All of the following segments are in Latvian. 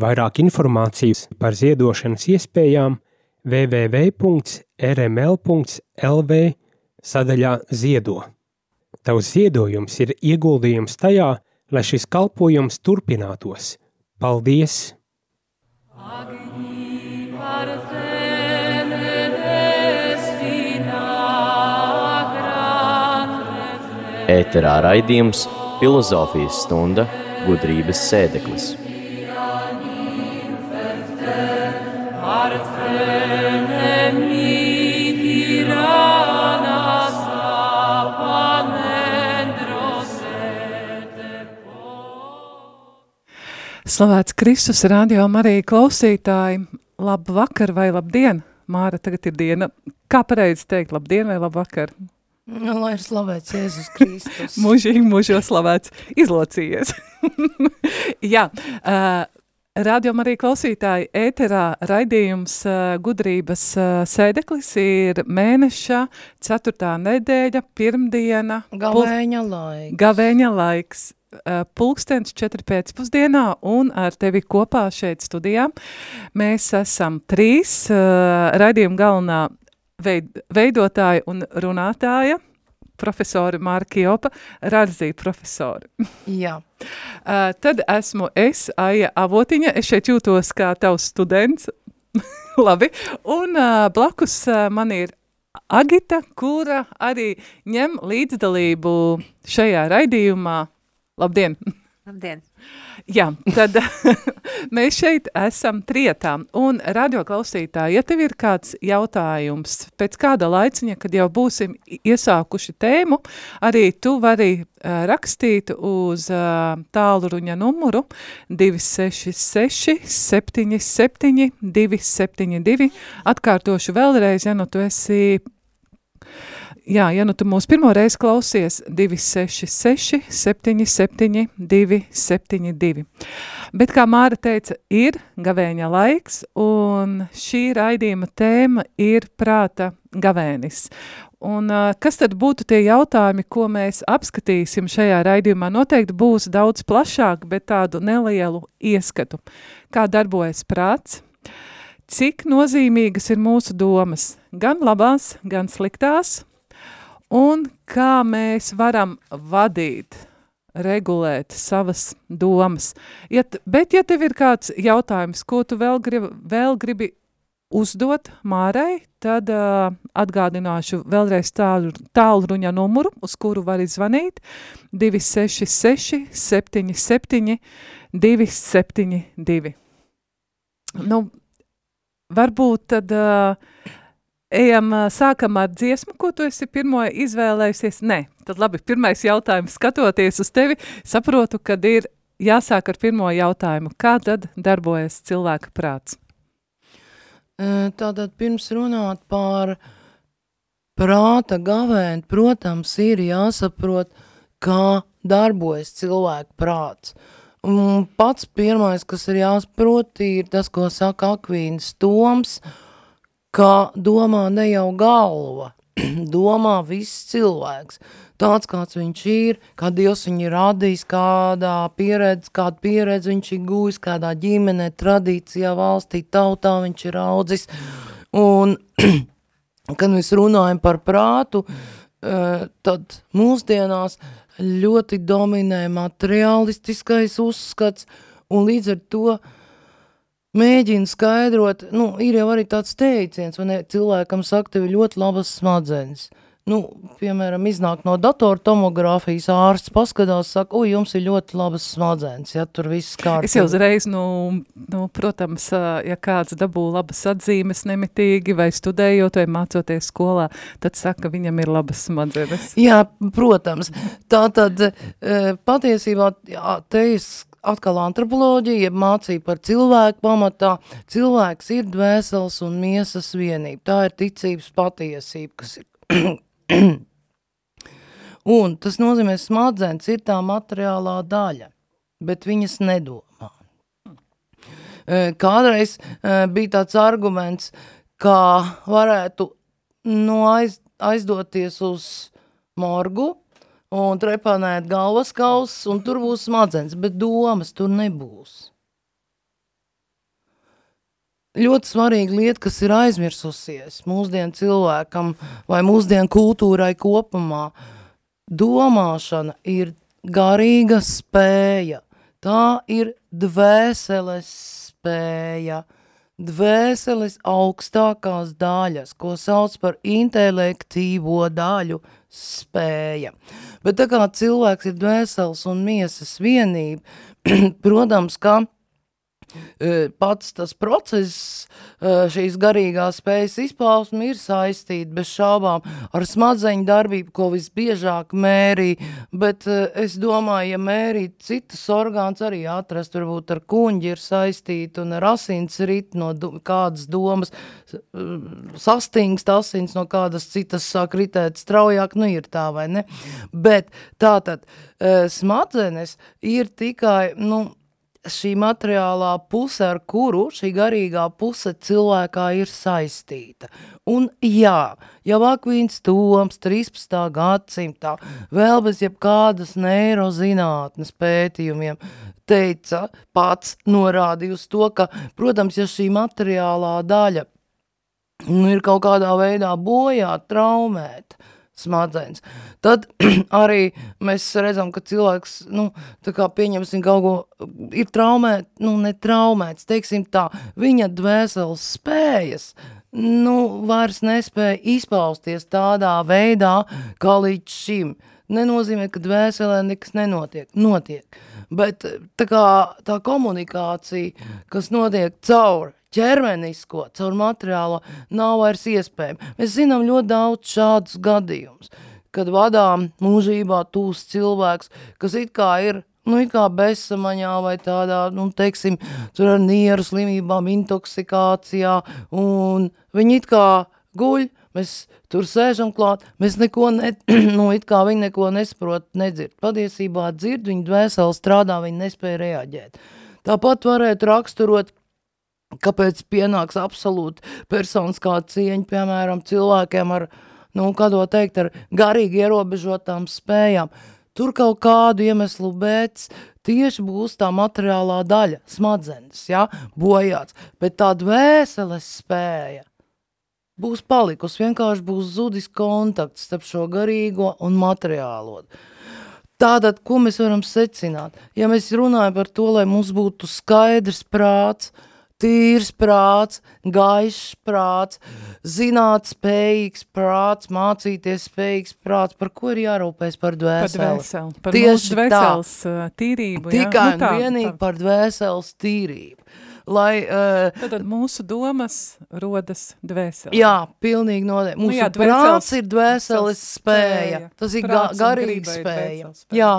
Vairāk informācijas par ziedošanas iespējām www.rml.lv sadaļā Ziedo. Tavs ziedojums ir ieguldījums tajā, lai šis kalpojums turpinātos. Paldies! Ēterā raidījums Filozofijas stunda gudrības sēdeklis. Slavēts Kristus, radio Marija klausītāji, labu vakar vai labdien? Māra, tagad ir diena. Kā pareizi teikt, labdien vai labvakar? Nu, lai ir slavēts Jēzus Kristus. Mūžīgi mūžos slavēts, izlocījies. Jā, uh, Radio Marija klausītāji, ēterā raidījums gudrības sēdeklis ir mēneša, ceturtā nedēļa, pirmdiena. Gavēņa laiks. Gavēņa laiks. Pulkstens četri pēcpusdienā un ar tevi kopā šeit studijā. Mēs esam trīs raidījuma galvenā veid, veidotāja un runātāja, profesori Marka Jopa, Radzī profesori. Jā. Uh, tad esmu es, Aija Avotiņa, es šeit jūtos kā tavs students, labi, un uh, blakus uh, man ir Agita, kura arī ņem līdzdalību šajā raidījumā. Labdien! Labdien! Jā, tad mēs šeit esam trietā, un radioklausītāji, ja tev ir kāds jautājums pēc kāda laiciņa, kad jau būsim iesākuši tēmu, arī tu vari uh, rakstīt uz uh, tālruņa numuru 266 77 272, atkārtošu vēlreiz, ja nu tu esi Jā, ja nu tu mūs pirmo reizi klausies 266 77 272. Bet, kā Māra teica, ir gavēņa laiks, un šī raidījuma tēma ir prāta gavēnis. Un kas tad būtu tie jautājumi, ko mēs apskatīsim šajā raidījumā? Noteikti būs daudz plašāk, bet tādu nelielu ieskatu. Kā darbojas prāts? Cik nozīmīgas ir mūsu domas? Gan labās, gan sliktās, un kā mēs varam vadīt, regulēt savas domas. Ja, bet, ja tev ir kāds jautājums, ko tu vēl gribi, vēl gribi uzdot Mārai, tad uh, atgādināšu vēlreiz tālu, tālruņa numuru, uz kuru var zvanīt 266 77 272. Nu, varbūt tad uh, Ejam, sākam ar dziesmu, ko tu esi pirmo izvēlējusies. Nē, tad labi, pirmais jautājums, skatoties uz tevi, saprotu, kad ir jāsāk ar pirmo jautājumu. Kā tad darbojas cilvēka prāts? Tātad pirms runāt par prāta gavēni, protams, ir jāsaprot, kā darbojas cilvēka prāts. Un pats pirmais, kas ir jāsaprot, ir tas, ko saka Akvīns Toms, ka domā ne jau galva, domā viss cilvēks. Tāds, kāds viņš ir, kā Dievs viņu ir radījis, kādā pieredze, kādu pieredzi viņš ir gūjis, kādā ģimenē, tradīcijā, valstī, tautā viņš ir audzis. Un, kad mēs runājam par prātu, eh, tad mūsdienās ļoti dominē materiālistiskais uzskats, un līdz ar to uh, mēģina skaidrot, nu, ir jau arī tāds teiciens, vai ne, cilvēkam saka, tev ir ļoti labas smadzenes. Nu, piemēram, iznāk no datora tomogrāfijas ārsts, paskatās, saka, ui, jums ir ļoti labas smadzenes, ja tur viss kārtībā. Es jau uzreiz, nu, nu, protams, ja kāds dabū labas atzīmes nemitīgi vai studējot vai mācoties skolā, tad saka, viņam ir labas smadzenes. Jā, protams. Tā tad patiesībā, jā, te es atkal antropoloģija, jeb mācība par cilvēku pamatā. Cilvēks ir dvēseles un miesas vienība. Tā ir ticības patiesība, kas ir. un tas nozīmē, smadzenes ir tā materiālā daļa, bet viņas nedomā. Kādreiz bija tāds arguments, kā varētu nu, aiz, aizdoties uz morgu, un trepanēt galvas kausus, un tur būs smadzenes, bet domas tur nebūs. ļoti svarīga lieta, kas ir aizmirsusies mūsdienu cilvēkam vai mūsdienu kultūrai kopumā. Domāšana ir garīga spēja. Tā ir dvēseles spēja. Dvēseles augstākās daļas, ko sauc par intelektīvo daļu spēja. Bet tā kā cilvēks ir dvēseles un miesas vienība, protams, ka pats tas process, šīs garīgās spējas izpausme ir saistīta bez šaubām ar smadzeņu darbību, ko visbiežāk mērī, bet es domāju, ja mērīt citas orgāns arī atrast, varbūt ar kuņģi ir saistīta un ar asins rit no kādas domas, sastingst asins no kādas citas sāk ritēt straujāk, nu ir tā vai ne, bet tātad smadzenes ir tikai, nu, šī materiālā puse, ar kuru šī garīgā puse cilvēkā ir saistīta. Un jā, jau Akvīns Toms 13. gadsimtā vēl bez jebkādas neirozinātnes pētījumiem teica, pats norādīja uz to, ka, protams, ja šī materiālā daļa nu, ir kaut kādā veidā bojā, traumēta, smadzenes. Tad arī mēs redzam, ka cilvēks, nu, tā kā pieņemsim kaut ko, ir traumēt, nu, ne traumēts, teiksim tā, viņa dvēseles spējas, nu, vairs nespēja izpausties tādā veidā, kā līdz šim. Nenozīmē, ka dvēselē nekas nenotiek, notiek, bet tā kā tā komunikācija, kas notiek caur ķermenisko, caur materiālo, nav vairs iespējama. Mēs zinām ļoti daudz šādus gadījumus, kad vadām mūžībā tūs cilvēks, kas it kā ir nu, it kā bezsamaņā vai tādā, nu, teiksim, tur ar nieru slimībām, intoksikācijā, un viņi it kā guļ, mēs tur sēžam klāt, mēs neko, ne, nu, it kā viņi neko nesprot, nedzird. Patiesībā dzird, viņi dvēseli strādā, viņi nespēja reaģēt. Tāpat varētu raksturot kāpēc pienāks absolūti personiskā cieņa, piemēram, cilvēkiem ar, nu, kādo teikt, ar garīgi ierobežotām spējām. Tur kaut kādu iemeslu pēc tieši būs tā materiālā daļa, smadzenes, ja, bojāts, bet tā dvēseles spēja būs palikusi, vienkārši būs zudis kontakts starp šo garīgo un materiālo. Tātad, ko mēs varam secināt? Ja mēs runājam par to, lai mums būtu skaidrs prāts, uh, tīrs prāts, gaišs prāts, zināt spējīgs prāts, mācīties spējīgs prāts, par ko ir jārūpēs par dvēseli. Par dvēseli, par Tieši dvēseles tā. Tīrību. Tikai jā? Nu, tā, un vienīgi tā. par dvēseles tīrību. Lai, uh, Tad mūsu domas rodas dvēseli. Jā, pilnīgi noteikti. Mūsu nu, jā, dvēseles, prāts ir dvēseles spēja. Tas ir ga garīga spēja. spēja. Jā.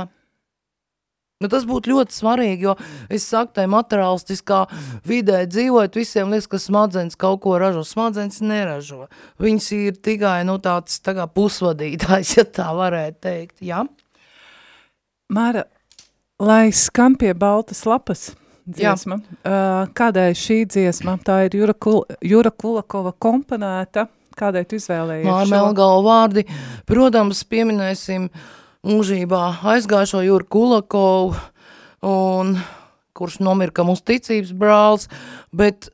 Nu, tas būtu ļoti svarīgi, jo es saku, tai materiālistiskā vidē dzīvojot, visiem liekas, ka smadzenes kaut ko ražo. Smadzenes neražo. Viņas ir tikai nu, tāds tā kā pusvadītājs, ja tā varētu teikt. Ja? Māra, lai skan pie baltas lapas dziesma, uh, kādēļ šī dziesma? Tā ir Jura, Kul Jura Kulakova komponēta. Kādēļ tu izvēlējies Māra? Melgala vārdi. Protams, pieminēsim uh, mūžībā aizgājušo Jūru Kulakovu, un, kurš nomirka mūsu ticības brālis, bet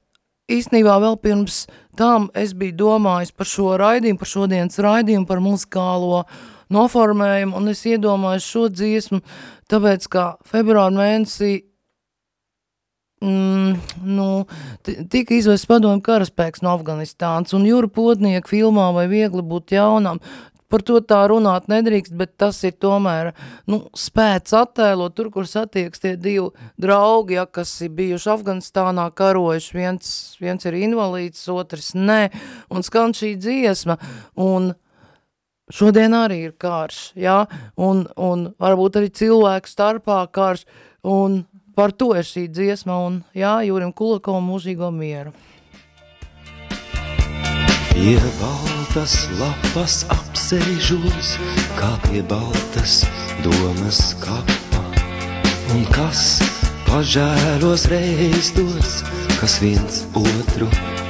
īstenībā vēl pirms tam es biju domājis par šo raidījumu, par šodienas raidījumu, par muzikālo noformējumu, un es iedomājos šo dziesmu, tāpēc, ka februāra mēnesī Mm, nu, tika izvests padomu karaspēks no Afganistāns, un Jūra Potnieka filmā vai viegli būt jaunam, par to tā runāt nedrīkst, bet tas ir tomēr nu, spēts attēlot tur, kur satieks tie divi draugi, ja, kas ir bijuši Afganistānā karojuši, viens, viens ir invalīds, otrs nē, un skan šī dziesma, un šodien arī ir karš, ja, un, un varbūt arī cilvēku starpā karš, un par to ir šī dziesma, un jā, Jūrim Kulakovam mūžīgo mieru. Pie baltas lapas apsēžos, kā pie baltas domas kapa. Un kas pažēlos reizdos, kas viens otru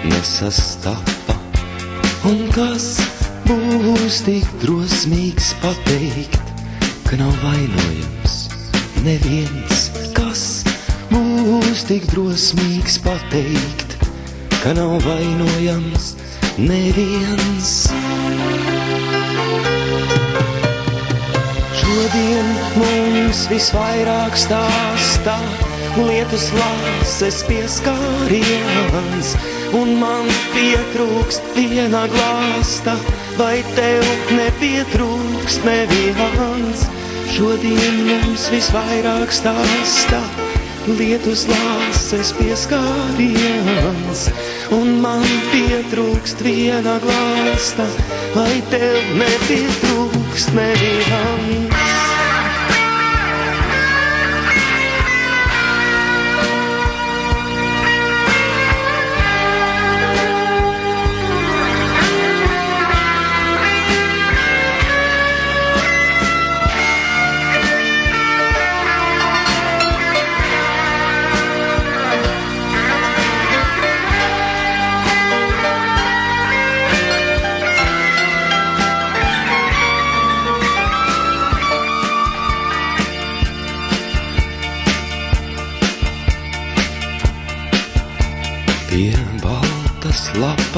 nesastapa. Un kas būs tik drosmīgs pateikt, ka nav vainojams neviens, kas būs tik drosmīgs pateikt, ka nav vainojams neviens. Šodien mums visvairāk stāstā lietus lāses pieskāriens, un man pietrūkst viena glāsta, vai tev nepietrūkst neviens. Šodien mums visvairāk stāstā lietus lāses pieskāriens, un man pietrūkst viena glāsta, vai tev nepietrūkst neviens.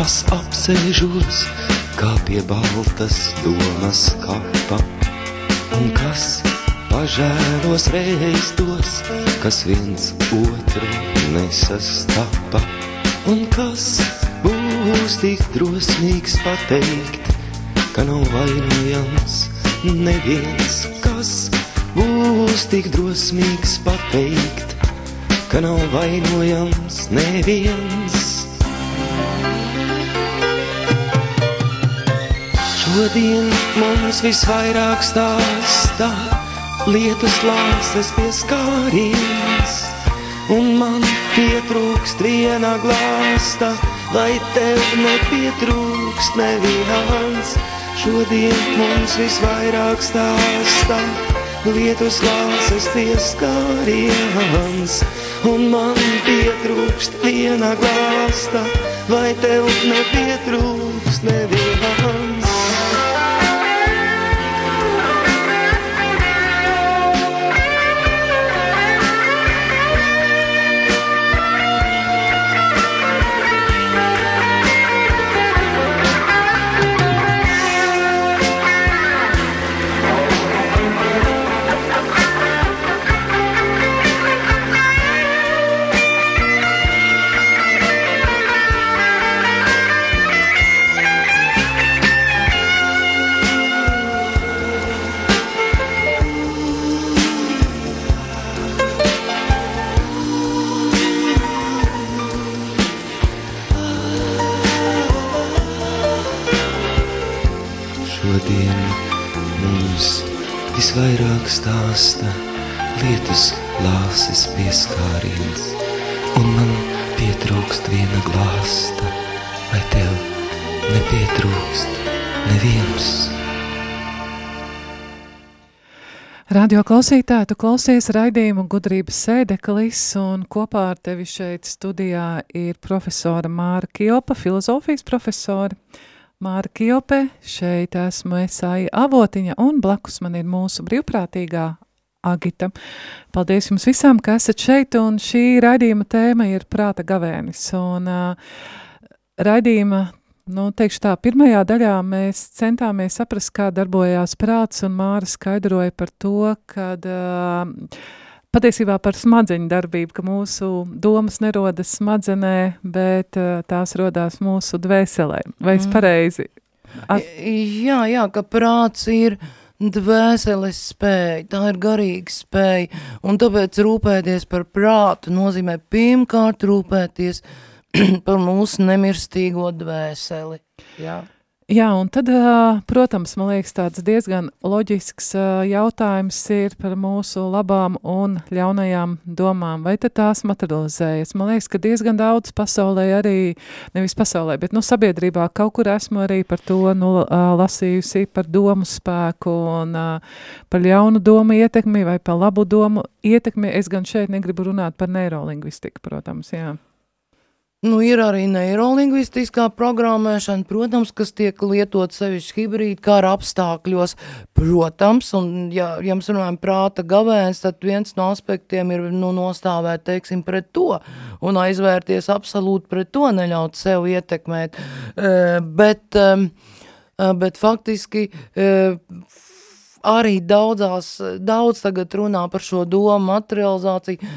Lapas apsēžos, kā pie baltas domas kapa. Un kas pažēlos reiz tos, kas viens otru nesastapa. Un kas būs tik drosmīgs pateikt, ka nav vainojams neviens, kas būs tik drosmīgs pateikt, ka nav vainojams neviens. Šodien mums visvairāk stāstā lietas lāses pieskāriens, un man pietrūkst viena glāsta, vai tev nepietrūkst neviens. Šodien mums visvairāk stāstā lietus lāses pieskāriens, un man pietrūkst viena glāsta, vai tev nepietrūkst neviens. Stāsta lietus lāses pieskāriens, un man pietrūkst viena glāsta, vai tev nepietrūkst neviens. Radio klausītāji, tu klausies raidījumu gudrības sēdeklis, un kopā ar tevi šeit studijā ir profesora Māra Kjopa, filozofijas profesora. Māra Kjope, šeit esmu Esāja Avotiņa, un blakus man ir mūsu brīvprātīgā Agita. Paldies jums visām, ka esat šeit, un šī raidījuma tēma ir prāta gavēnis, un uh, raidījuma Nu, teikšu tā, pirmajā daļā mēs centāmies saprast, kā darbojās prāts, un Māra skaidroja par to, kad uh, patiesībā par smadzeņu darbību, ka mūsu domas nerodas smadzenē, bet uh, tās rodās mūsu dvēselē. Vai es pareizi? At... Jā, jā, ka prāts ir dvēseles spēja, tā ir garīga spēja, un tāpēc rūpēties par prātu nozīmē pirmkārt rūpēties par mūsu nemirstīgo dvēseli. Jā. Jā, un tad, protams, man liekas, tāds diezgan loģisks jautājums ir par mūsu labām un ļaunajām domām. Vai tad tās materializējas? Man liekas, ka diezgan daudz pasaulē arī, nevis pasaulē, bet nu, sabiedrībā kaut kur esmu arī par to nu, lasījusi, par domu spēku un par ļaunu domu ietekmi vai par labu domu ietekmi. Es gan šeit negribu runāt par neirolingvistiku, protams, jā. Nu, ir arī neirolingvistiskā programmēšana, protams, kas tiek lietot sevišķi hibrīd kara apstākļos. Protams, un ja, ja mēs runājam prāta gavēns, tad viens no aspektiem ir nu, nostāvēt, teiksim, pret to un aizvērties absolūti pret to, neļaut sev ietekmēt. Uh, bet, um, bet faktiski uh, arī daudzās, daudz tagad runā par šo domu materializāciju,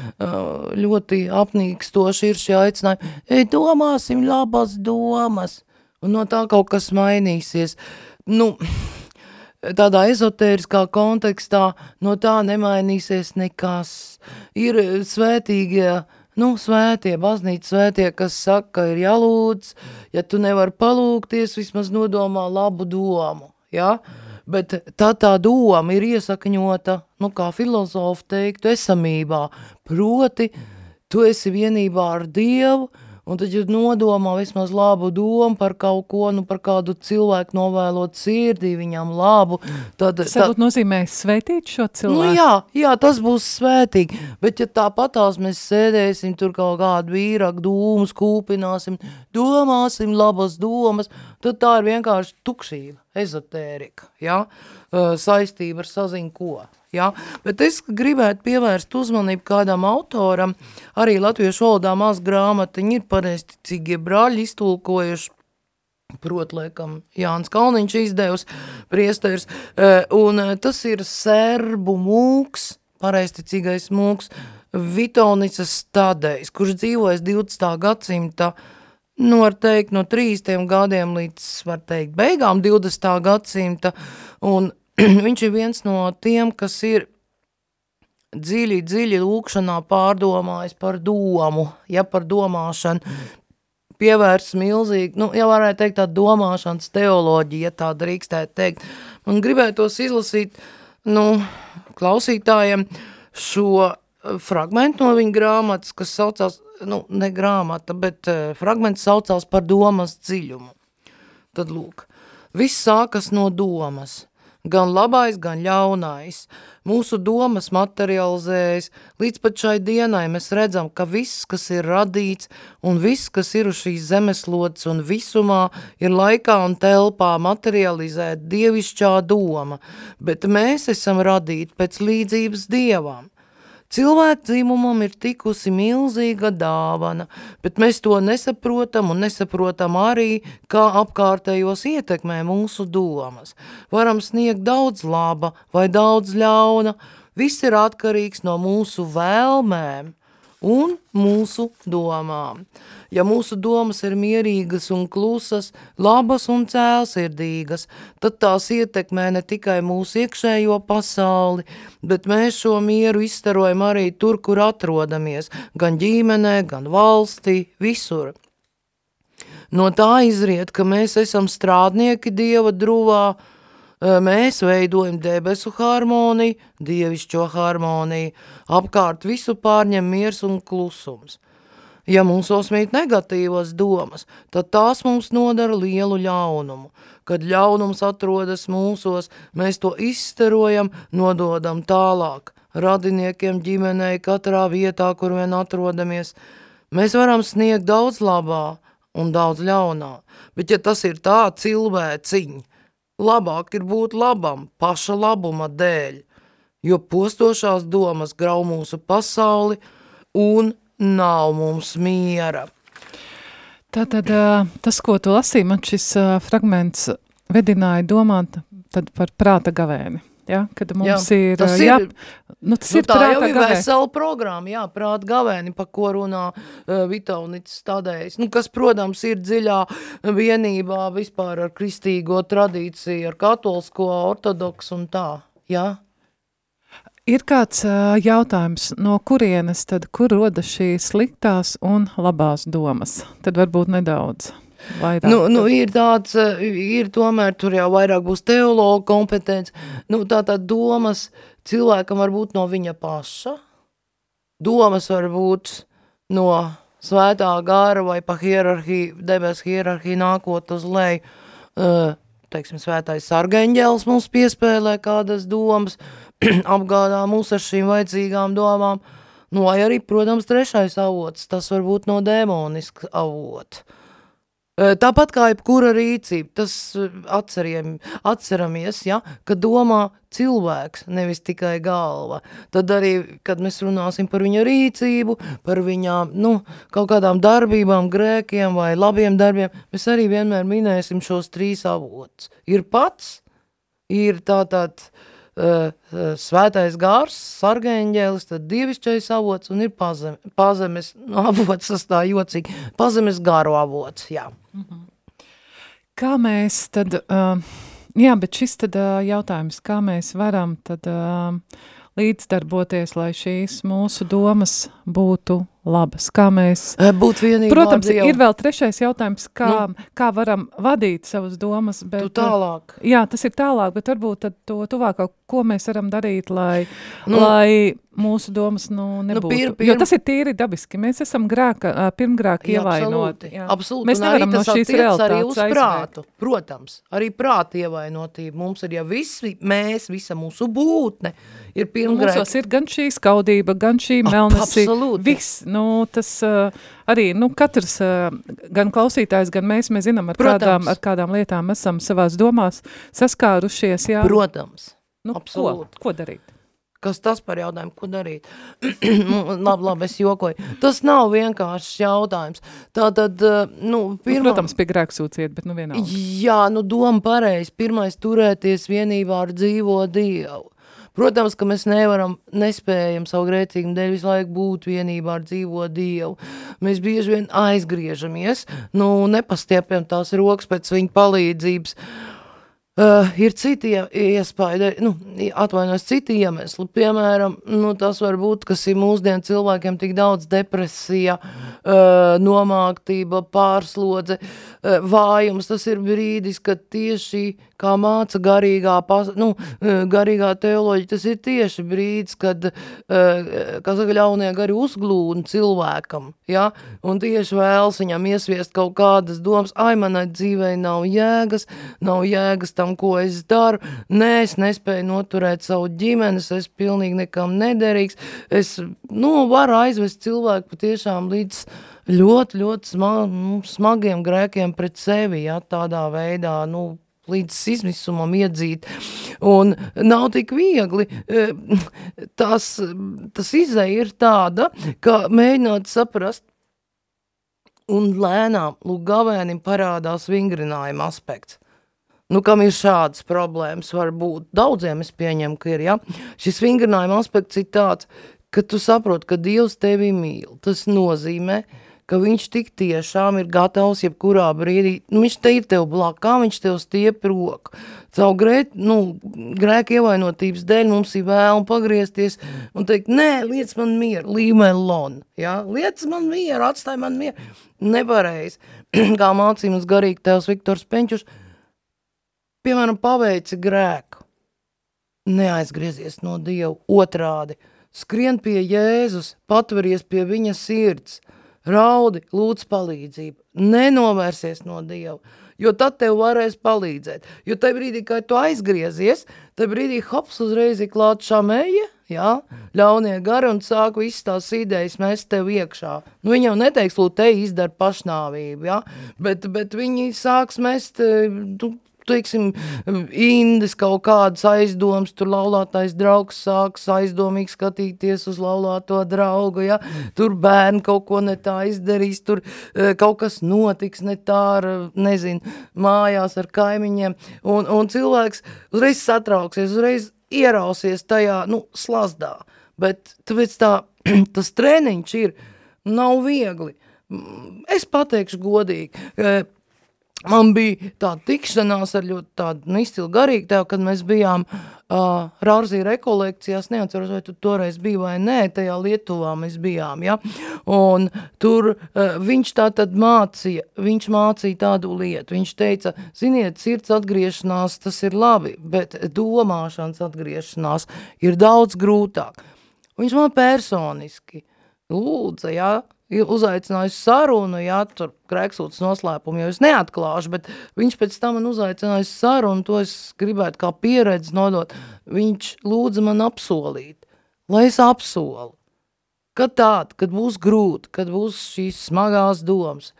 ļoti apnīkstoši ir šie aicinājumi, ej, domāsim labas domas, un no tā kaut kas mainīsies. Nu, tādā ezotēriskā kontekstā no tā nemainīsies nekas. Ir svētīgie, nu, svētie, baznīca svētie, kas saka, ka ir jālūdz, ja tu nevar palūgties, vismaz nodomā labu domu, ja? Bet tā tā doma ir iesakņota, nu kā filozofi teiktu, esamībā, proti, tu esi vienībā ar Dievu, un tad, ja nodomā vismaz labu domu par kaut ko, nu par kādu cilvēku novēlot sirdī, viņam labu, tad... Tas varbūt nozīmē svētīt šo cilvēku? Nu jā, jā, tas būs svētīgi, bet ja tāpatās mēs sēdēsim tur kaut kādu vīraku dūmus, kūpināsim, domāsim labas domas, tad tā ir vienkārši tukšība, ezotērika, ja? saistība ar saziņu ko. Ja? Bet es gribētu pievērst uzmanību kādam autoram, arī latviešu valodā maz grāmatiņi ir pareisticīgie brāļi iztulkojuši, prot, laikam, Jānis Kalniņš izdevusi priesteris, un tas ir serbu mūks, pareisticīgais mūks, Vitonicas stadējs, kurš dzīvojas 20. gadsimta nu, var teikt, no 30 gadiem līdz, var teikt, beigām 20. gadsimta, un viņš ir viens no tiem, kas ir dziļi, dziļi lūkšanā pārdomājis par domu, ja par domāšanu, pievērs milzīgi, nu, ja varētu teikt tā domāšanas teoloģija, ja tā drīkstētu teikt. Man gribētos izlasīt, nu, klausītājiem šo fragmentu no viņa grāmatas, kas saucās nu, ne grāmata, bet uh, fragments saucās par domas dziļumu. Tad lūk, viss sākas no domas, gan labais, gan ļaunais. Mūsu domas materializējas, līdz pat šai dienai mēs redzam, ka viss, kas ir radīts un viss, kas ir uz šīs zemeslodes un visumā, ir laikā un telpā materializēt dievišķā doma, bet mēs esam radīti pēc līdzības dievam. Cilvēku dzīmumam ir tikusi milzīga dāvana, bet mēs to nesaprotam un nesaprotam arī, kā apkārtējos ietekmē mūsu domas. Varam sniegt daudz laba vai daudz ļauna, viss ir atkarīgs no mūsu vēlmēm un mūsu domām. Ja mūsu domas ir mierīgas un klusas, labas un cēlsirdīgas, tad tās ietekmē ne tikai mūsu iekšējo pasauli, bet mēs šo mieru izstarojam arī tur, kur atrodamies, gan ģimenē, gan valstī, visur. No tā izriet, ka mēs esam strādnieki Dieva druvā, mēs veidojam debesu harmoniju, dievišķo harmoniju, apkārt visu pārņem miers un klusums. Ja mūsos mīt negatīvas domas, tad tās mums nodara lielu ļaunumu. Kad ļaunums atrodas mūsos, mēs to izstarojam, nododam tālāk, radiniekiem, ģimenei, katrā vietā, kur vien atrodamies. Mēs varam sniegt daudz labā un daudz ļaunā, bet ja tas ir tā cilvēciņ, labāk ir būt labam, paša labuma dēļ, jo postošās domas grau mūsu pasauli un nav mums miera. Tātad tas, ko tu lasīji, man šis fragments vedināja domāt tad par prāta gavēni. Ja, kad mums jā, ir, tas jā, ir, nu, tas nu, ir tā jau ir gavēni. vesela programma, jā, prāta gavēni, pa ko runā uh, Vitaunits stādējs, nu, kas, protams, ir dziļā vienībā vispār ar kristīgo tradīciju, ar katolisko, ortodoksu un tā, jā. Ir kāds uh, jautājums, no kurienes tad, kur rodas šīs sliktās un labās domas? Tad varbūt nedaudz. Vairāk. Nu, nu, ir tāds, ir tomēr tur jau vairāk būs teologa kompetence, nu, tā tā domas cilvēkam var būt no viņa paša, domas var būt no svētā gara vai pa hierarhiju, debes hierarhiju nākot uz leju, uh, teiksim, svētais sargeņģēls mums piespēlē kādas domas, apgādā mūs ar šīm vajadzīgām domām, Nu, vai arī, protams, trešais avots, tas var būt no dēmoniska avota. Tāpat kā jebkura rīcība, tas atceriem, atceramies, ja, ka domā cilvēks, nevis tikai galva. Tad arī, kad mēs runāsim par viņa rīcību, par viņa, nu, kaut kādām darbībām, grēkiem vai labiem darbiem, mēs arī vienmēr minēsim šos trīs avotus. Ir pats, ir tātad uh, svētais gārs, sargeņģēlis, tad dievišķais avots un ir pazem, pazemes nu, avots, tas tā jocīgi, pazemes gāru avots, jā. Kā mēs tad, uh, jā, bet šis tad uh, jautājums, kā mēs varam tad uh, līdzdarboties, lai šīs mūsu domas būtu labas, kā mēs... Būt vienībā Protams, Dievu. ir vēl trešais jautājums, kā, nu, kā varam vadīt savas domas, bet... Tu tālāk. Jā, tas ir tālāk, bet varbūt to tuvākā, ko mēs varam darīt, lai, nu, lai mūsu domas nu, nebūtu. Nu, pir, pir... Jo tas ir tīri dabiski. Mēs esam grēka, pirmgrāk ievainoti. Jā, absolūti. Mēs nevaram no šīs realitātes arī uz prātu. Protams, arī prāta ievainotība. Mums ir jau visi, mēs, visa mūsu būtne ir pirmgrēka. Mūsos ir gan šī skaudība, gan šī melnesī. Absolūti. Viss, nu, tas uh, arī, nu, katrs, uh, gan klausītājs, gan mēs, mēs zinām, ar Protams. kādām, ar kādām lietām esam savās domās saskārušies, jā. Protams. Nu, Absolūti. Ko, ko darīt? Kas tas par jautājumu, ko darīt? nu, labi, labi, es jokoju. Tas nav vienkāršs jautājums. Tā tad, nu, Nu, pirmā... protams, pie grēksūciet, bet nu vienalga. Jā, nu, doma pareizi. Pirmais turēties vienībā ar dzīvo Dievu. Protams, ka mēs nevaram, nespējam savu grēcīgumu dēļ visu laiku būt vienībā ar dzīvo Dievu. Mēs bieži vien aizgriežamies, nu, nepastiepjam tās rokas pēc viņa palīdzības. Uh, ir citi iespēja, nu, atvainojos citi iemesli, piemēram, nu, tas var būt, kas ir mūsdienu cilvēkiem tik daudz depresija, uh, nomāktība, pārslodze, uh, vājums, tas ir brīdis, kad tieši, kā māca garīgā, pas, nu, uh, garīgā teoloģija, tas ir tieši brīdis, kad, uh, kā saka, ļaunie gari uzglūna cilvēkam, ja, un tieši vēlas viņam iesviest kaut kādas domas, ai, manai dzīvei nav jēgas, nav jēgas tam, ko es daru. Nē, es nespēju noturēt savu ģimenes, es pilnīgi nekam nederīgs. Es, nu, varu aizvest cilvēku patiešām līdz ļoti, ļoti smag, nu, smagiem grēkiem pret sevi, ja, tādā veidā, nu, līdz izmisumam iedzīt. Un nav tik viegli. Tas, tas izēja ir tāda, ka mēģināt saprast, un lēnām, lūk, gavēnim parādās vingrinājuma aspekts nu, kam ir šādas problēmas, varbūt daudziem es pieņemu, ka ir, ja? Šis vingrinājuma aspekts ir tāds, ka tu saproti, ka Dievs tevi mīl. Tas nozīmē, ka viņš tik tiešām ir gatavs jebkurā brīdī, nu, viņš te ir tev blakā, viņš tev stiep roku. Savu grēt, nu, grēku ievainotības dēļ mums ir vēlme pagriezties un teikt, nē, liec man mieru, līmelon, ja? liec man mieru, atstāj man mieru. Nepareiz, kā mācīja mums garīgi tevs Viktors Peņķus, piemēram, paveici grēku, neaizgriezies no Dieva. Otrādi, skrien pie Jēzus, patveries pie viņa sirds, raudi, lūdz palīdzību, nenovērsies no Dieva, jo tad tev varēs palīdzēt. Jo tajā brīdī, kad tu aizgriezies, tajā brīdī hops uzreiz ir klāt šamēja, ja? ļaunie gari un sāk visas tās idejas mest tev iekšā. Nu, viņi jau neteiks, lūd, te izdara pašnāvību, ja? bet, bet viņi sāks mest, tu, teiksim, indes kaut kādas aizdomas, tur laulātais draugs sāks aizdomīgi skatīties uz laulāto draugu, ja, tur bērni kaut ko ne tā izdarīs, tur kaut kas notiks ne tā ar, nezinu, mājās ar kaimiņiem, un, un cilvēks uzreiz satrauksies, uzreiz ierausies tajā, nu, slazdā, bet tāpēc tā, tas treniņš ir, nav viegli. Es pateikšu godīgi, man bija tāda tikšanās ar ļoti tādu nu, izcilu garīgu tev, kad mēs bijām uh, Rārzī rekolekcijās, neatceros, vai tu toreiz biji vai nē, tajā Lietuvā mēs bijām, ja, un tur uh, viņš tā tad mācīja, viņš mācīja tādu lietu, viņš teica, ziniet, sirds atgriešanās, tas ir labi, bet domāšanas atgriešanās ir daudz grūtāk. Viņš man personiski lūdza, ja, uzaicinājusi sarunu, jā, tur grēksūtas noslēpumu, jo es neatklāšu, bet viņš pēc tam man uzaicinājusi sarunu, to es gribētu kā pieredzi nodot. Viņš lūdza man apsolīt, lai es apsolu, kad tāda, kad būs grūti, kad būs šīs smagās domas,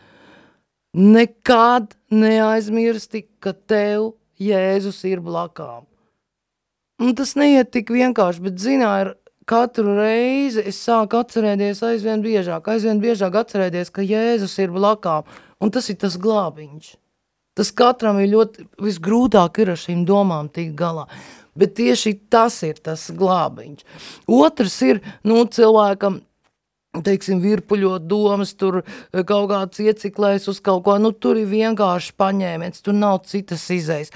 nekad neaizmirsti, ka tev Jēzus ir blakām. Un tas neiet tik vienkārši, bet zinā, ir katru reizi es sāku atcerēties aizvien biežāk, aizvien biežāk atcerēties, ka Jēzus ir blakām, un tas ir tas glābiņš. Tas katram ir ļoti visgrūtāk ir ar šīm domām tikt galā. Bet tieši tas ir tas glābiņš. Otrs ir, nu, cilvēkam, teiksim, virpuļot domas, tur eh, kaut kāds ieciklēs uz kaut ko, nu, tur ir vienkārši paņēmiens, tur nav citas izejas.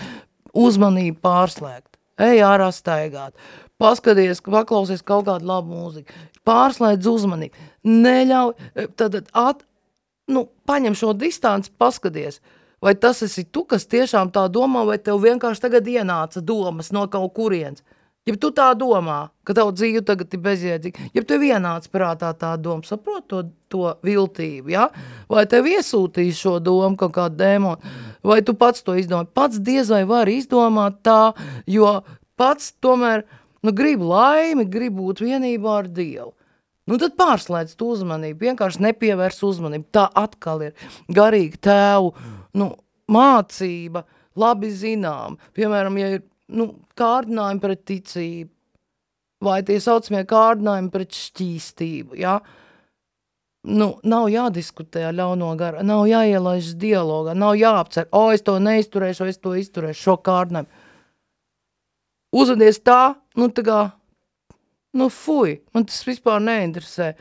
Uzmanību pārslēgt, ej ārā staigāt, paskaties, paklausies kaut kādu labu mūziku, pārslēdz uzmanību, neļauj, eh, tad at, nu, paņem šo distanci, paskaties, vai tas esi tu, kas tiešām tā domā, vai tev vienkārši tagad ienāca domas no kaut kurienes. Ja tu tā domā, ka tavu dzīve tagad ir bezjēdzīga, ja tev ienāca prātā tā doma, saprot to, to viltību, ja? vai tev iesūtīs šo domu kaut kādu dēmonu, vai tu pats to izdomā. Pats diez vai var izdomāt tā, jo pats tomēr nu, grib laimi, grib būt vienībā ar Dievu. Nu, tad pārslēdz to uzmanību, vienkārši nepievērs uzmanību. Tā atkal ir garīga tēvu nu, mācība, labi zinām. Piemēram, ja ir nu, kārdinājumi pret ticību, vai tie saucamie kārdinājumi pret šķīstību, ja? nu, nav jādiskutē ar ļauno garu, nav jāielaiž dialogā, nav jāapcer, o, es to neizturēšu, es to izturēšu, šo kārdinājumu. Uzvedies tā, nu, tā kā nu, fuj, man tas vispār neinteresē.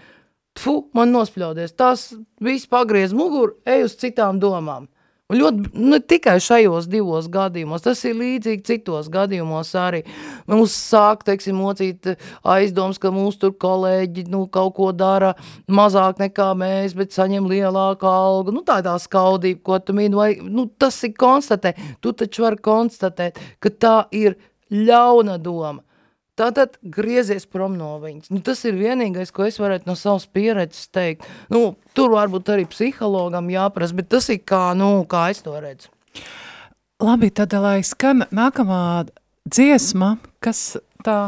Fu, man nospļaudies, tas viss pagriez muguru, ej uz citām domām. Un ļoti, nu, tikai šajos divos gadījumos, tas ir līdzīgi citos gadījumos arī. Mums sāk, teiksim, mocīt aizdoms, ka mūsu tur kolēģi, nu, kaut ko dara mazāk nekā mēs, bet saņem lielāku algu. Nu, tā ir tā skaudība, ko tu mīni, vai, nu, tas ir konstatē. Tu taču vari konstatēt, ka tā ir ļauna doma. Tātad griezies prom no viņas. Nu, tas ir vienīgais, ko es varētu no savas pieredzes teikt. Nu, tur varbūt arī psihologam jāprasa, bet tas ir kā, nu, kā es to redzu. Labi, tad lai skan nākamā dziesma, kas tā?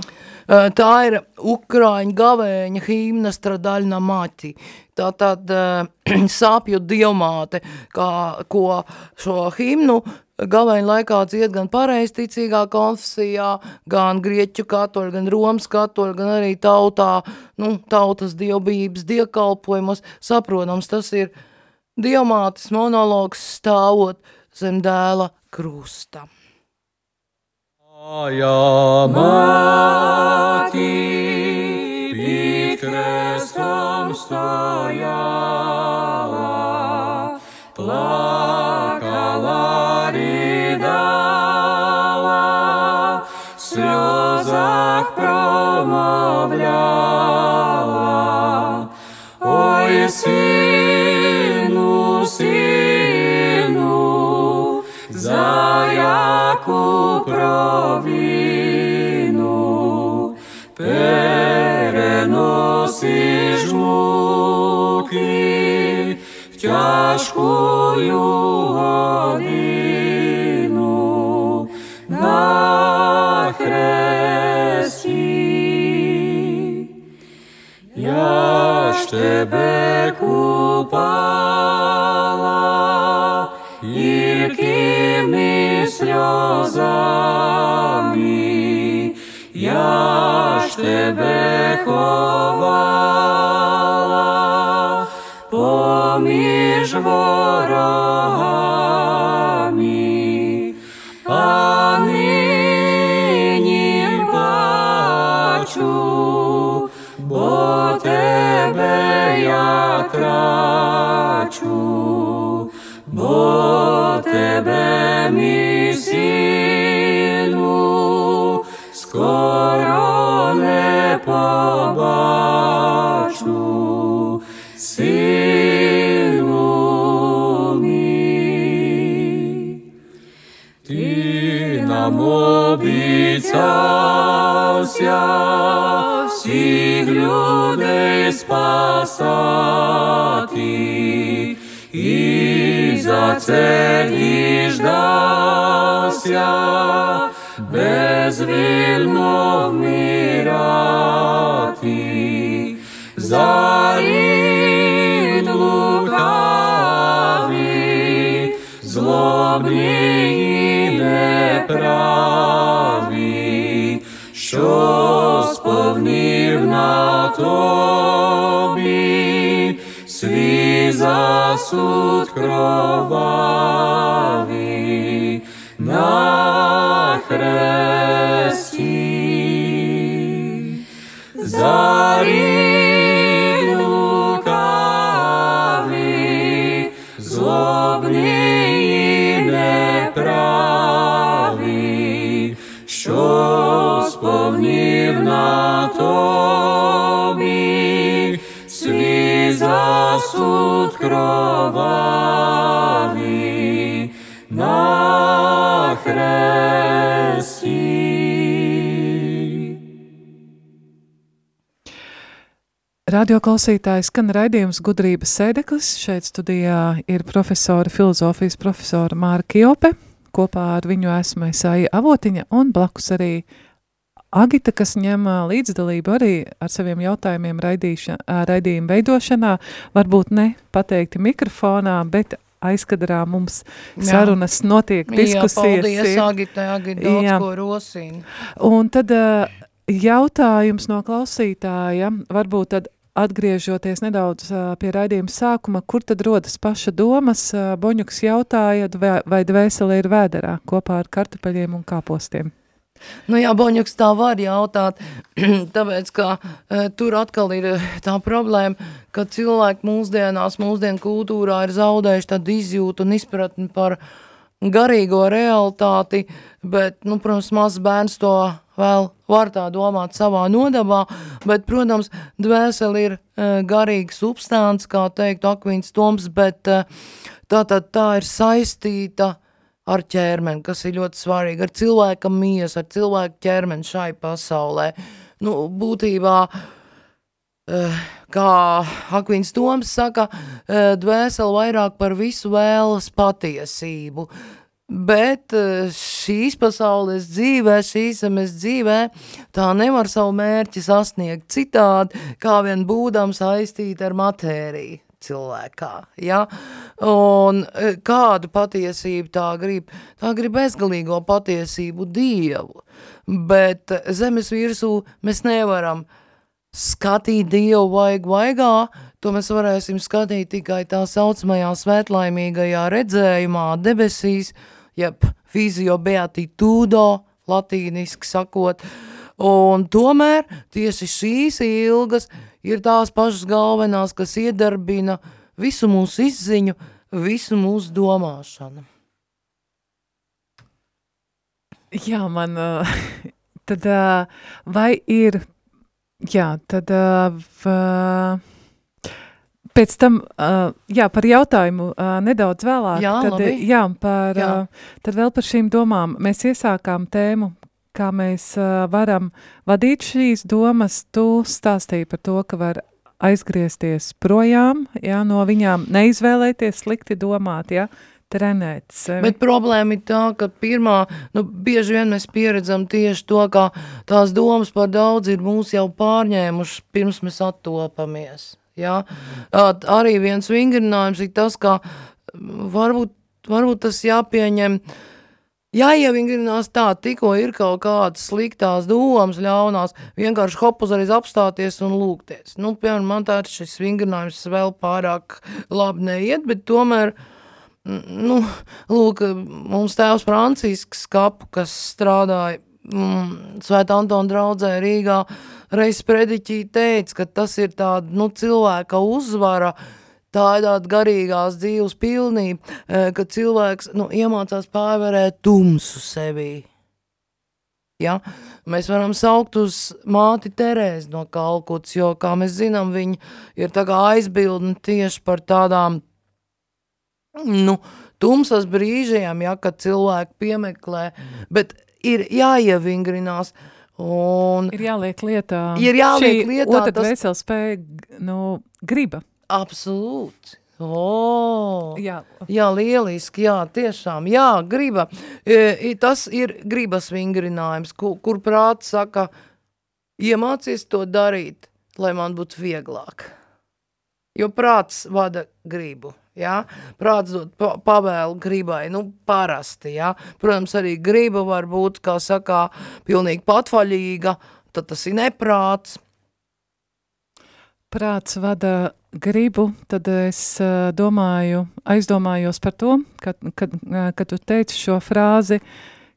Tā ir Ukrāņu gavēņa himna Stradaļna Maķi. Tā tad sāpju dievmāte, kā, ko šo himnu Gavēņa laikā dzied gan pareizticīgā konfesijā, gan grieķu katoļu, gan romas katoļu, gan arī tautā, nu, tautas dievbības dievkalpojumos. Saprotams, tas ir dievmātes monologs stāvot zem dēla krusta. Ja māti pīt krestom stājā, provinu, переноси жмуки в тяжкую годину на хресті. Я ж тебе купала гіркими сльозами, тебе ховала поміж ворогами, а нині бачу, бо тебе я трачу, бо тебе мій сину скоро не побачу, сину мій. Ти нам обіцявся всіх людей спасати, і за це діждався безвільно вмирати. Зарит лукаві, злобні і неправі, що сповнив на тобі свій засуд кровавий кроваві на хресті. Radioklausītājs skan raidījums gudrības sēdeklis. Šeit studijā ir profesora, filozofijas profesora Māra Kiope. Kopā ar viņu esmu Esāja Avotiņa un blakus arī uh, Agita, kas ņem līdzdalību arī ar saviem jautājumiem raidīša, raidījuma veidošanā. Varbūt ne pateikti mikrofonā, bet aizkadrā mums Jā. sarunas notiek, diskusijas. Jā, paldies, ir. Agita, Agita, daudz Jā. ko rosina. Un tad jautājums no klausītāja, varbūt tad atgriežoties nedaudz pie raidījuma sākuma, kur tad rodas paša domas, Boņuks jautāja, vai, vai dvēsele ir vēderā kopā ar kartupeļiem un kāpostiem. Nu jā, Boņuks tā var jautāt, tāpēc, ka e, tur atkal ir e, tā problēma, ka cilvēki mūsdienās, mūsdienu kultūrā ir zaudējuši tādu izjūtu un izpratni par garīgo realitāti, bet, nu, protams, mazs bērns to vēl var tā domāt savā nodabā, bet, protams, dvēseli ir e, garīga substance, kā teikt Akvīns Toms, bet e, tā, tā, tā ir saistīta ar ķermeni, kas ir ļoti svarīgi, ar cilvēka miesu, ar cilvēku ķermeni šai pasaulē. Nu, būtībā, eh, kā Akvins Toms saka, eh, dvēseli vairāk par visu vēlas patiesību. Bet eh, šīs pasaules dzīvē, šīs zemes dzīvē, tā nevar savu mērķi sasniegt citādi, kā vien būdam saistīt ar matēriju cilvēkā, ja? Un e, kādu patiesību tā grib? Tā grib bezgalīgo patiesību Dievu, bet zemes virsū mēs nevaram skatīt Dievu vaig vaigā, to mēs varēsim skatīt tikai tā saucamajā svētlaimīgajā redzējumā debesīs, jeb fizio beatitudo, latīniski sakot, un tomēr tieši šīs ilgas ir tās pašas galvenās, kas iedarbina visu mūsu izziņu, visu mūsu domāšanu. Jā, man uh, tad uh, vai ir, jā, tad v, pēc tam, jā, par jautājumu nedaudz vēlāk. Jā, tad, labi. jā, par, Jā. Tad vēl par šīm domām. Mēs iesākām tēmu, kā mēs varam vadīt šīs domas. Tu stāstīji par to, ka var aizgriezties projām, jā, no viņām neizvēlēties slikti domāt, jā, trenēt sevi. Bet problēma ir tā, ka pirmā, nu, bieži vien mēs pieredzam tieši to, ka tās domas par daudz ir mūs jau pārņēmušas, pirms mēs attopamies. Ja? At, arī viens vingrinājums ir tas, ka varbūt, varbūt tas jāpieņem, jāievingrinās tā, tikko ir kaut kādas sliktās domas, ļaunās, vienkārši hop uzreiz apstāties un lūgties. Nu, piemēram, man tā šis vingrinājums vēl pārāk labi neiet, bet tomēr, nu, lūk, mums tēvs Francisks kapu, kas strādāja mm, Svētā Antona draudzē Rīgā, reiz prediķī teica, ka tas ir tāda, nu, cilvēka uzvara, tā ir tāda garīgās dzīves pilnība, eh, ka cilvēks, nu, iemācās pārvarēt tumsu sevī. Ja? Mēs varam saukt uz māti Terēzi no Kalkutas, jo, kā mēs zinām, viņa ir tā kā aizbildni tieši par tādām, nu, tumsas brīžiem, ja, kad cilvēki piemeklē, bet ir jāievingrinās, un Ir jāliek lietā. Ir jāliek šī lietā Otra tas- spēja, nu, griba. Absolūti. O, Jā, Jā, lieliski, jā, tiešām, jā, griba. E, tas ir gribas vingrinājums, kur, kur prāts saka, iemācies to darīt, lai man būtu vieglāk. Jo prāts vada gribu. Ja? Prāts dod pa pavēlu gribai, nu parasti. Ja? Protams, arī griba var būt, kā sakā, pilnīgi patvaļīga, tad tas ir neprāts. Prāts vada gribu, tad es uh, domāju, aizdomājos par to, kad, kad, uh, kad tu teici šo frāzi,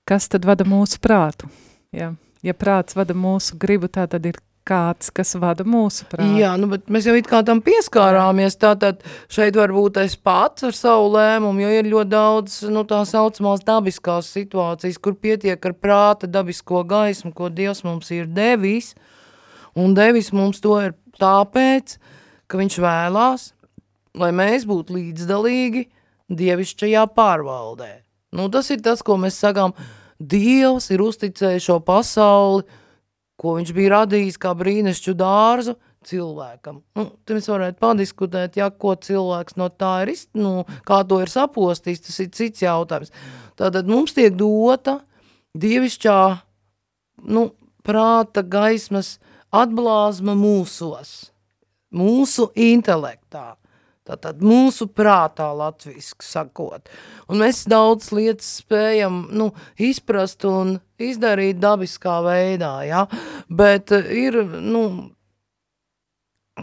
kas tad vada mūsu prātu. Ja, ja prāts vada mūsu gribu, tā tad ir kāds, kas vada mūsu prātu. Jā, nu, bet mēs jau it kā tam pieskārāmies, tātad šeit varbūt es pats ar savu lēmumu, jo ir ļoti daudz, nu, tā saucamās dabiskās situācijas, kur pietiek ar prāta dabisko gaismu, ko Dievs mums ir devis, un devis mums to ir tāpēc, ka viņš vēlās, lai mēs būtu līdzdalīgi dievišķajā pārvaldē. Nu, tas ir tas, ko mēs sakām, Dievs ir uzticējis šo pasauli, ko viņš bija radījis kā brīnišķu dārzu cilvēkam. Nu, te mēs varētu padiskutēt, ja, ko cilvēks no tā ir, nu, kā to ir sapostījis, tas ir cits jautājums. Tātad mums tiek dota dievišķā, nu, prāta gaismas atblāzma mūsos, mūsu intelektā. Tātad mūsu prātā latviski sakot. Un mēs daudz lietas spējam nu, izprast un izdarīt dabiskā veidā, ja? bet ir, nu,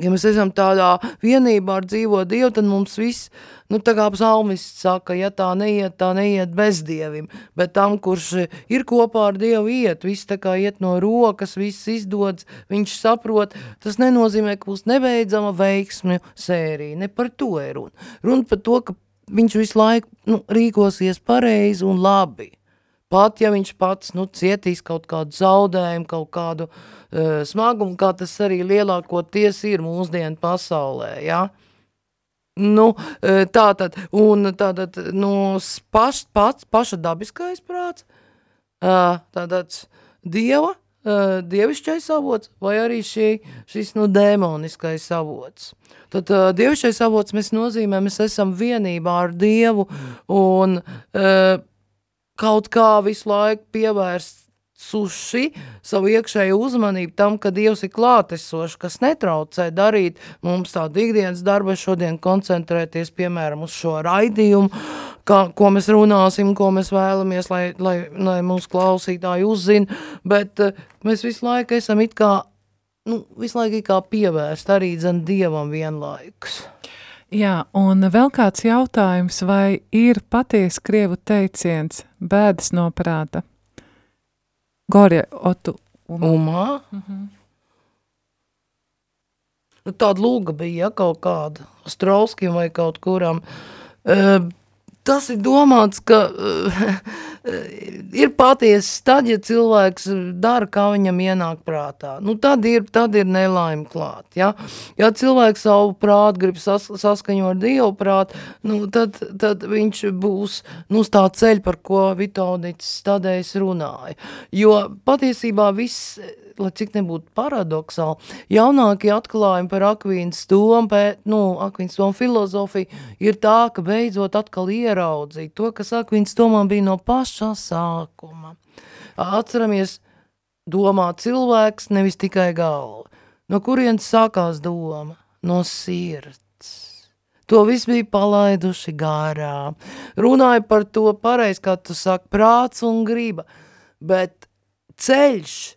ja mēs esam tādā vienībā ar dzīvo Dievu, tad mums viss, nu tā kā psalmists saka, ja tā neiet, tā neiet bezdievim, bet tam, kurš ir kopā ar Dievu iet, viss tā kā iet no rokas, viss izdodas, viņš saprot, tas nenozīmē, ka būs nebeidzama veiksmju sērija, ne par to ir runa. Runa par to, ka viņš visu laiku nu, rīkosies pareizi un labi. Pat, ja viņš pats nu, cietīs kaut kādu zaudējumu, kaut kādu uh, smagumu, kā tas arī lielākoties ir mūsdienu pasaulē, ja? Nu, tātad, un tātad, nu, paš, pats, paša dabiskais prāts, tātad dieva, dievišķais avots, vai arī šī, šis, nu, dēmoniskais avots. Tad uh, dievišķais avots mēs nozīmē, mēs esam vienībā ar Dievu, un uh, kaut kā visu laiku pievērst suši savu iekšēju uzmanību tam, ka Dievs ir klātesošs, kas netraucē darīt mums tādu ikdienas darbu, šodien koncentrēties, piemēram, uz šo raidījumu, kā, ko mēs runāsim, ko mēs vēlamies, lai, lai, lai mūsu klausītāji uzzina, bet uh, mēs visu laiku esam it kā, nu, visu laiku kā pievērst arī dzen Dievam vienlaikus. Jā, un vēl kāds jautājums, vai ir patiesi krievu teiciens bēdas no prāta? Gorja Otu Umā. Umā? Mm -hmm. nu, tāda lūga bija, ja, kaut kāda, Strauskim vai kaut kuram. Uh, tas ir domāts, ka uh, ir patiesas tad, ja cilvēks dara, kā viņam ienāk prātā. Nu, tad ir, tad ir nelaime klāt. Ja, ja cilvēks savu prātu grib sas, saskaņot ar Dievu prātu, nu, tad, tad viņš būs nu, tā ceļa, par ko Vitaudits tādēļ runāja. Jo patiesībā viss lai cik nebūtu paradoxāli, jaunākie atklājumi par Akvīnas domu, pēc, nu, Akvīnas domu filozofiju ir tā, ka beidzot atkal ieraudzīt to, kas Akvīnas domā bija no pašā sākuma. Atceramies, domā cilvēks, nevis tikai galva. No kurienes sākās doma? No sirds. To viss bija palaiduši gārā. Runāja par to pareizi, kā tu saki, prāts un griba, bet ceļš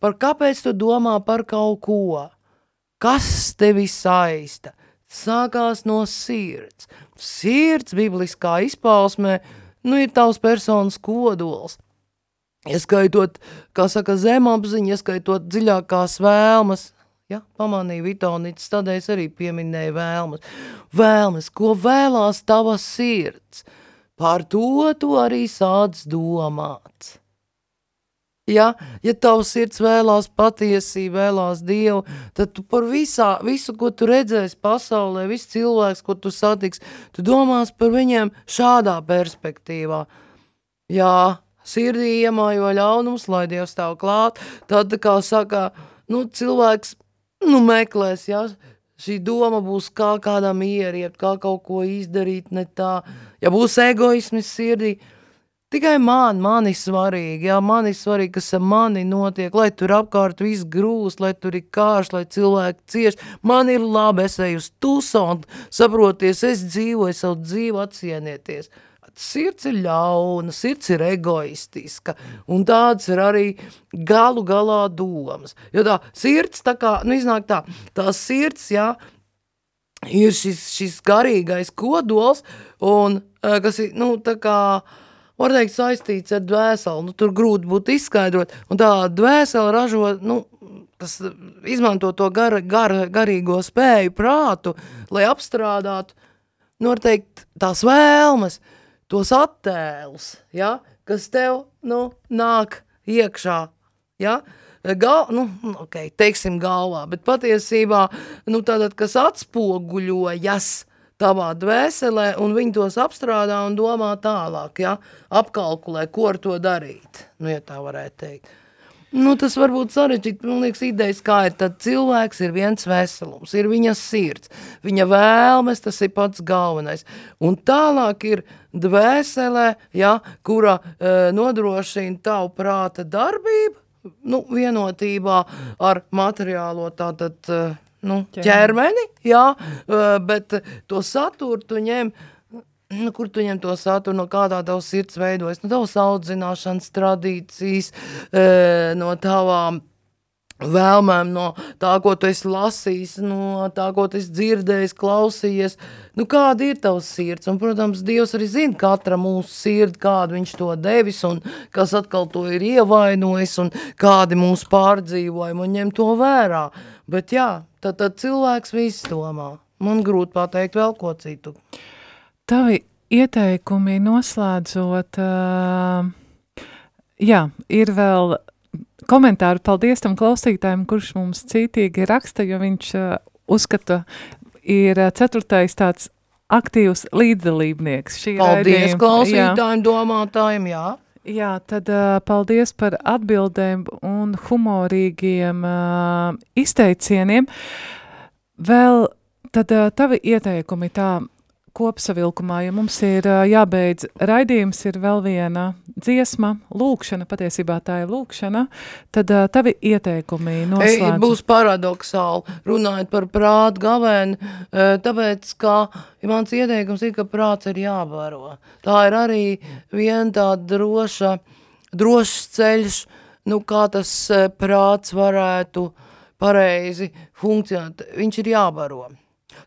par kāpēc tu domā par kaut ko, kas tevi saista, sākās no sirds. Sirds bibliskā izpausmē, nu ir tavs personas kodols. Ieskaitot, kā saka, zemapziņa, ieskaitot dziļākās vēlmas, ja, pamanīja Vitonits, tādēļ es arī pieminēju vēlmas. Vēlmes, ko vēlās tava sirds, par to tu arī sāc domāt. Ja, ja tavs sirds vēlās patiesību, vēlās Dievu, tad tu par visā, visu, ko tu redzēsi pasaulē, visu cilvēks, ko tu satiks, tu domās par viņiem šādā perspektīvā. Jā, sirdī iemājo ļaunums, lai Dievs stāv klāt, tad, kā saka, nu, cilvēks, nu, meklēs, jā, šī doma būs kā kādam ieriet, kā kaut ko izdarīt ne tā, ja būs egoismis sirdī, Tikai man, man ir svarīgi, jā, man ir svarīgi, kas ar mani notiek, lai tur apkārt viss grūst, lai tur ir kārš, lai cilvēki cieš. Man ir labi, es eju uz tusonu, saproties, es dzīvoju savu dzīvi, atsienieties. Sirds ir ļauna, sirds ir egoistiska, un tāds ir arī galu galā domas. Jo tā sirds tā kā, nu iznāk tā, tā sirds, jā, ir šis, šis garīgais kodols, un kas ir, nu, tā kā, uh, var teikt, saistīts ar dvēseli. Nu, tur grūti būtu izskaidrot. Un tā dvēsele ražo, nu, tas izmanto to gar, gar, garīgo spēju, prātu, lai apstrādātu, nu, var teikt, tās vēlmes, tos attēlus, ja, kas tev, nu, nāk iekšā, ja, gal, nu, ok, teiksim galvā, bet patiesībā, nu, tātad, kas atspoguļojas, tavā dvēselē, un viņi tos apstrādā un domā tālāk, ja? apkalkulē, ko ar to darīt, nu, ja tā varētu teikt. Nu, tas var būt sarežģīt, man liekas, idejas, kā ir, tad cilvēks ir viens veselums, ir viņa sirds, viņa vēlmes, tas ir pats galvenais. Un tālāk ir dvēselē, ja, kura e, nodrošina tavu prāta darbību, nu, vienotībā ar materiālo tātad, e, nu, ķermeni, jā, bet to saturu tu ņem, nu, kur tu ņem to saturu, no kādā tavs sirds veidojas, no tavas audzināšanas tradīcijas, no tavām vēlmēm, no tā, ko tu esi lasījis, no tā, ko tu esi dzirdējis, klausījies, nu, kāda ir tavs sirds, un, protams, Dievs arī zina katra mūsu sirdi, kādu viņš to devis, un kas atkal to ir ievainojis, un kādi mūsu pārdzīvojumi, un ņem to vērā, bet jā, tad, tad cilvēks viss domā. Man grūti pateikt vēl ko citu. Tavi ieteikumi noslēdzot, uh, jā, ir vēl komentāri. Paldies tam klausītājiem, kurš mums cītīgi raksta, jo viņš uh, uzskata, ir uh, ceturtais tāds aktīvs līdzdalībnieks. Šī Paldies raidījuma, klausītājiem, jā. domātājiem, jā. Jā, tad uh, paldies par atbildēm un humorīgiem uh, izteicieniem. Vēl tad uh, tavi ieteikumi tā kopsavilkumā, ja mums ir jābeidz raidījums, ir vēl viena dziesma, lūkšana, patiesībā tā ir lūkšana, tad tavi ieteikumi noslēdz. Ei, būs paradoxāli, runājot par prātu gavēni, uh, tāpēc, ka mans ieteikums ir, ka prāts ir jābaro. Tā ir arī viena tāda droša, drošs ceļš, nu kā tas prāts varētu pareizi funkcionēt. Viņš ir jābaro.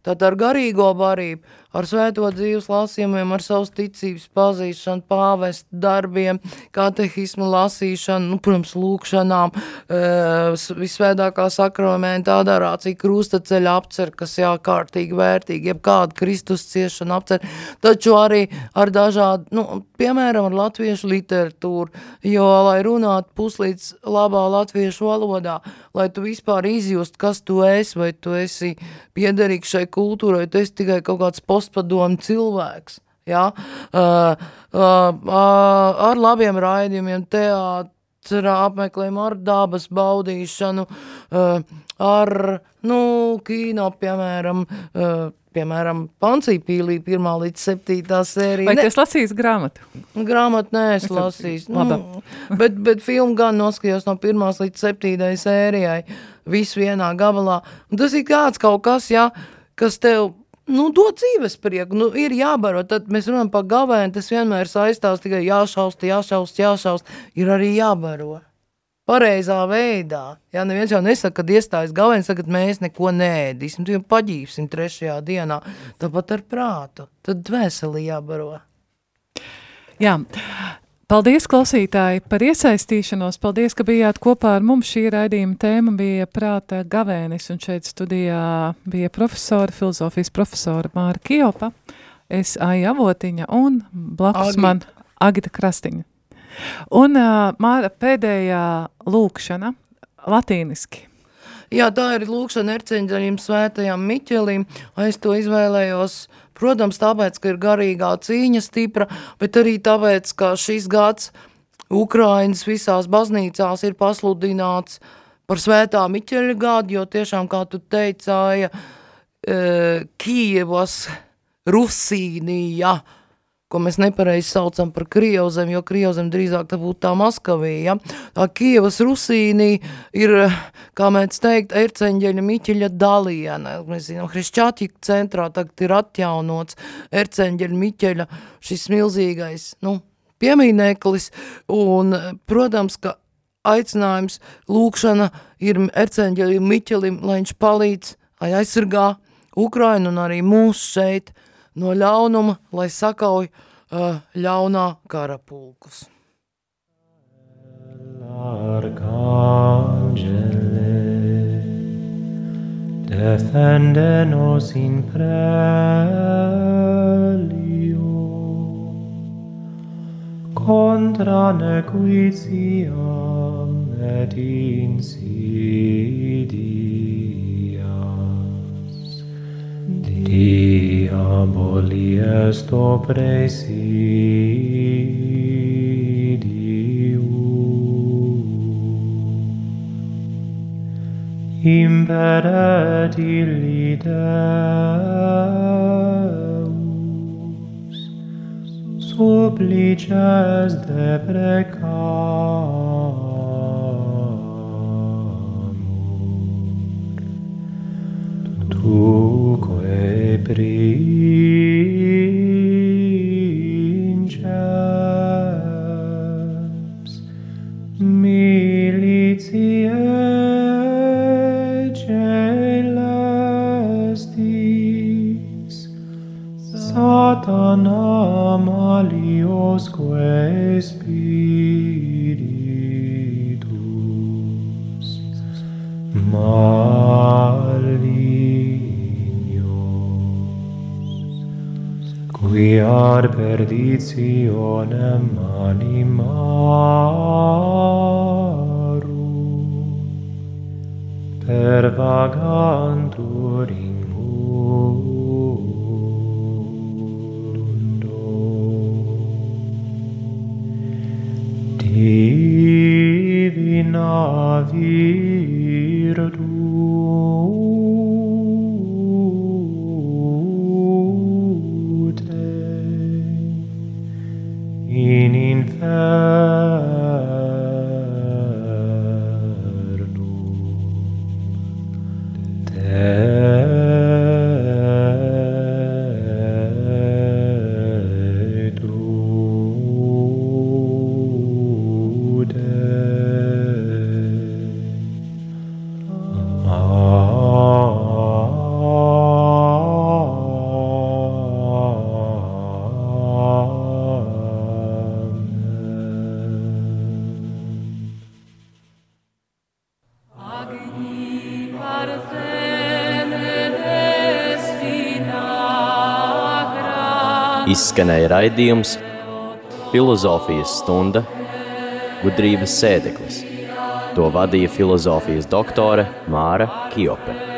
Tad ar garīgo barību, ar svēto dzīves lasījumiem, ar savas ticības pazīšanu, pāvest darbiem, katehismu lasīšanu, nu, protams, lūkšanām, e, visvētākā sakramenta adorācija, krustaceļa apcer, kas jākārtīgi vērtīgi, jeb kāda Kristus ciešana apcer, taču arī ar dažādu, nu, piemēram, ar latviešu literatūru, jo, lai runātu puslīdz labā latviešu valodā, lai tu vispār izjust, kas tu esi, vai tu esi piederīgs šai kultūrai, tu esi tikai kaut kāds postpadomu cilvēks. Ja? Uh, uh, uh, ar labiem raidījumiem, teātra apmeklējumu, ar dabas baudīšanu, uh, ar, nu, kino, piemēram, uh, piemēram, Pancīpīlī pirmā līdz septītā sērija. Vai tu esi lasījis grāmatu? Grāmatu nē, es lasījis. Nu, bet, bet filmu gan noskatījos no pirmās līdz septītai sērijai, visu vienā gabalā. Un tas ir kāds kaut kas, ja, kas tev nu, dod dzīves prieku, nu, ir jābaro, tad mēs runājam par gavēnu, tas vienmēr saistās tikai jāšaust, jāšaust, jāšaust, ir arī jābaro. Pareizā veidā. Jā, neviens jau nesaka, kad iestājas gavēns, ka mēs neko nēdīsim, jau paģīsim trešajā dienā, tāpat ar prātu, tad dvēseli jābaro. Jā, Paldies, klausītāji, par iesaistīšanos. Paldies, ka bijāt kopā ar mums. Šī raidījuma tēma bija prāta gavēnis, un šeit studijā bija profesora, filozofijas profesora Māra Kijopa, es Aija Avotiņa un blakus Agi. man Agita Krastiņa. Un uh, Māra pēdējā lūkšana latīniski. Jā, tā ir lūkšana erceņģaļiem svētajam Miķelim. Es to izvēlējos uh, Protams, tāpēc, ka ir garīgā cīņa stipra, bet arī tāpēc, ka šis gads Ukrainas visās baznīcās ir pasludināts par svētā Miķeļa gadu, jo tiešām, kā tu teicāja, e, Kievas Rusīnija ko mēs nepareizi saucam par Krievzem, jo Krievzem drīzāk tā būtu tā Maskavija. Tā Kievas Rusīnī ir, kā mēs teikt, Erceņģeļa Miķeļa daliena. Mēs zinām, Hrišķāķika centrā tagad ir atjaunots Erceņģeļa Miķeļa šis milzīgais, nu, piemīneklis, un, protams, ka aicinājums, lūkšana ir Erceņģeļam Miķelim, lai viņš palīdz, lai aizsargā Ukrainu un arī mūs šeit no ļaunuma, lai sakauj uh, ļaunā kara pulkus. Arcangele, defende-nos in prelio, contra nequitiam et insidias. Diaboli est oppressidium. Imperet illi Deus, supplices deprecamur. Tuque princeps, militiae celestis, Satana maliosque spiritus, malignos, fiar perditionem animarum per vagam Izskanēja raidījums Filozofijas stunda gudrības sēdeklis. To vadīja filozofijas doktore Māra Kiope.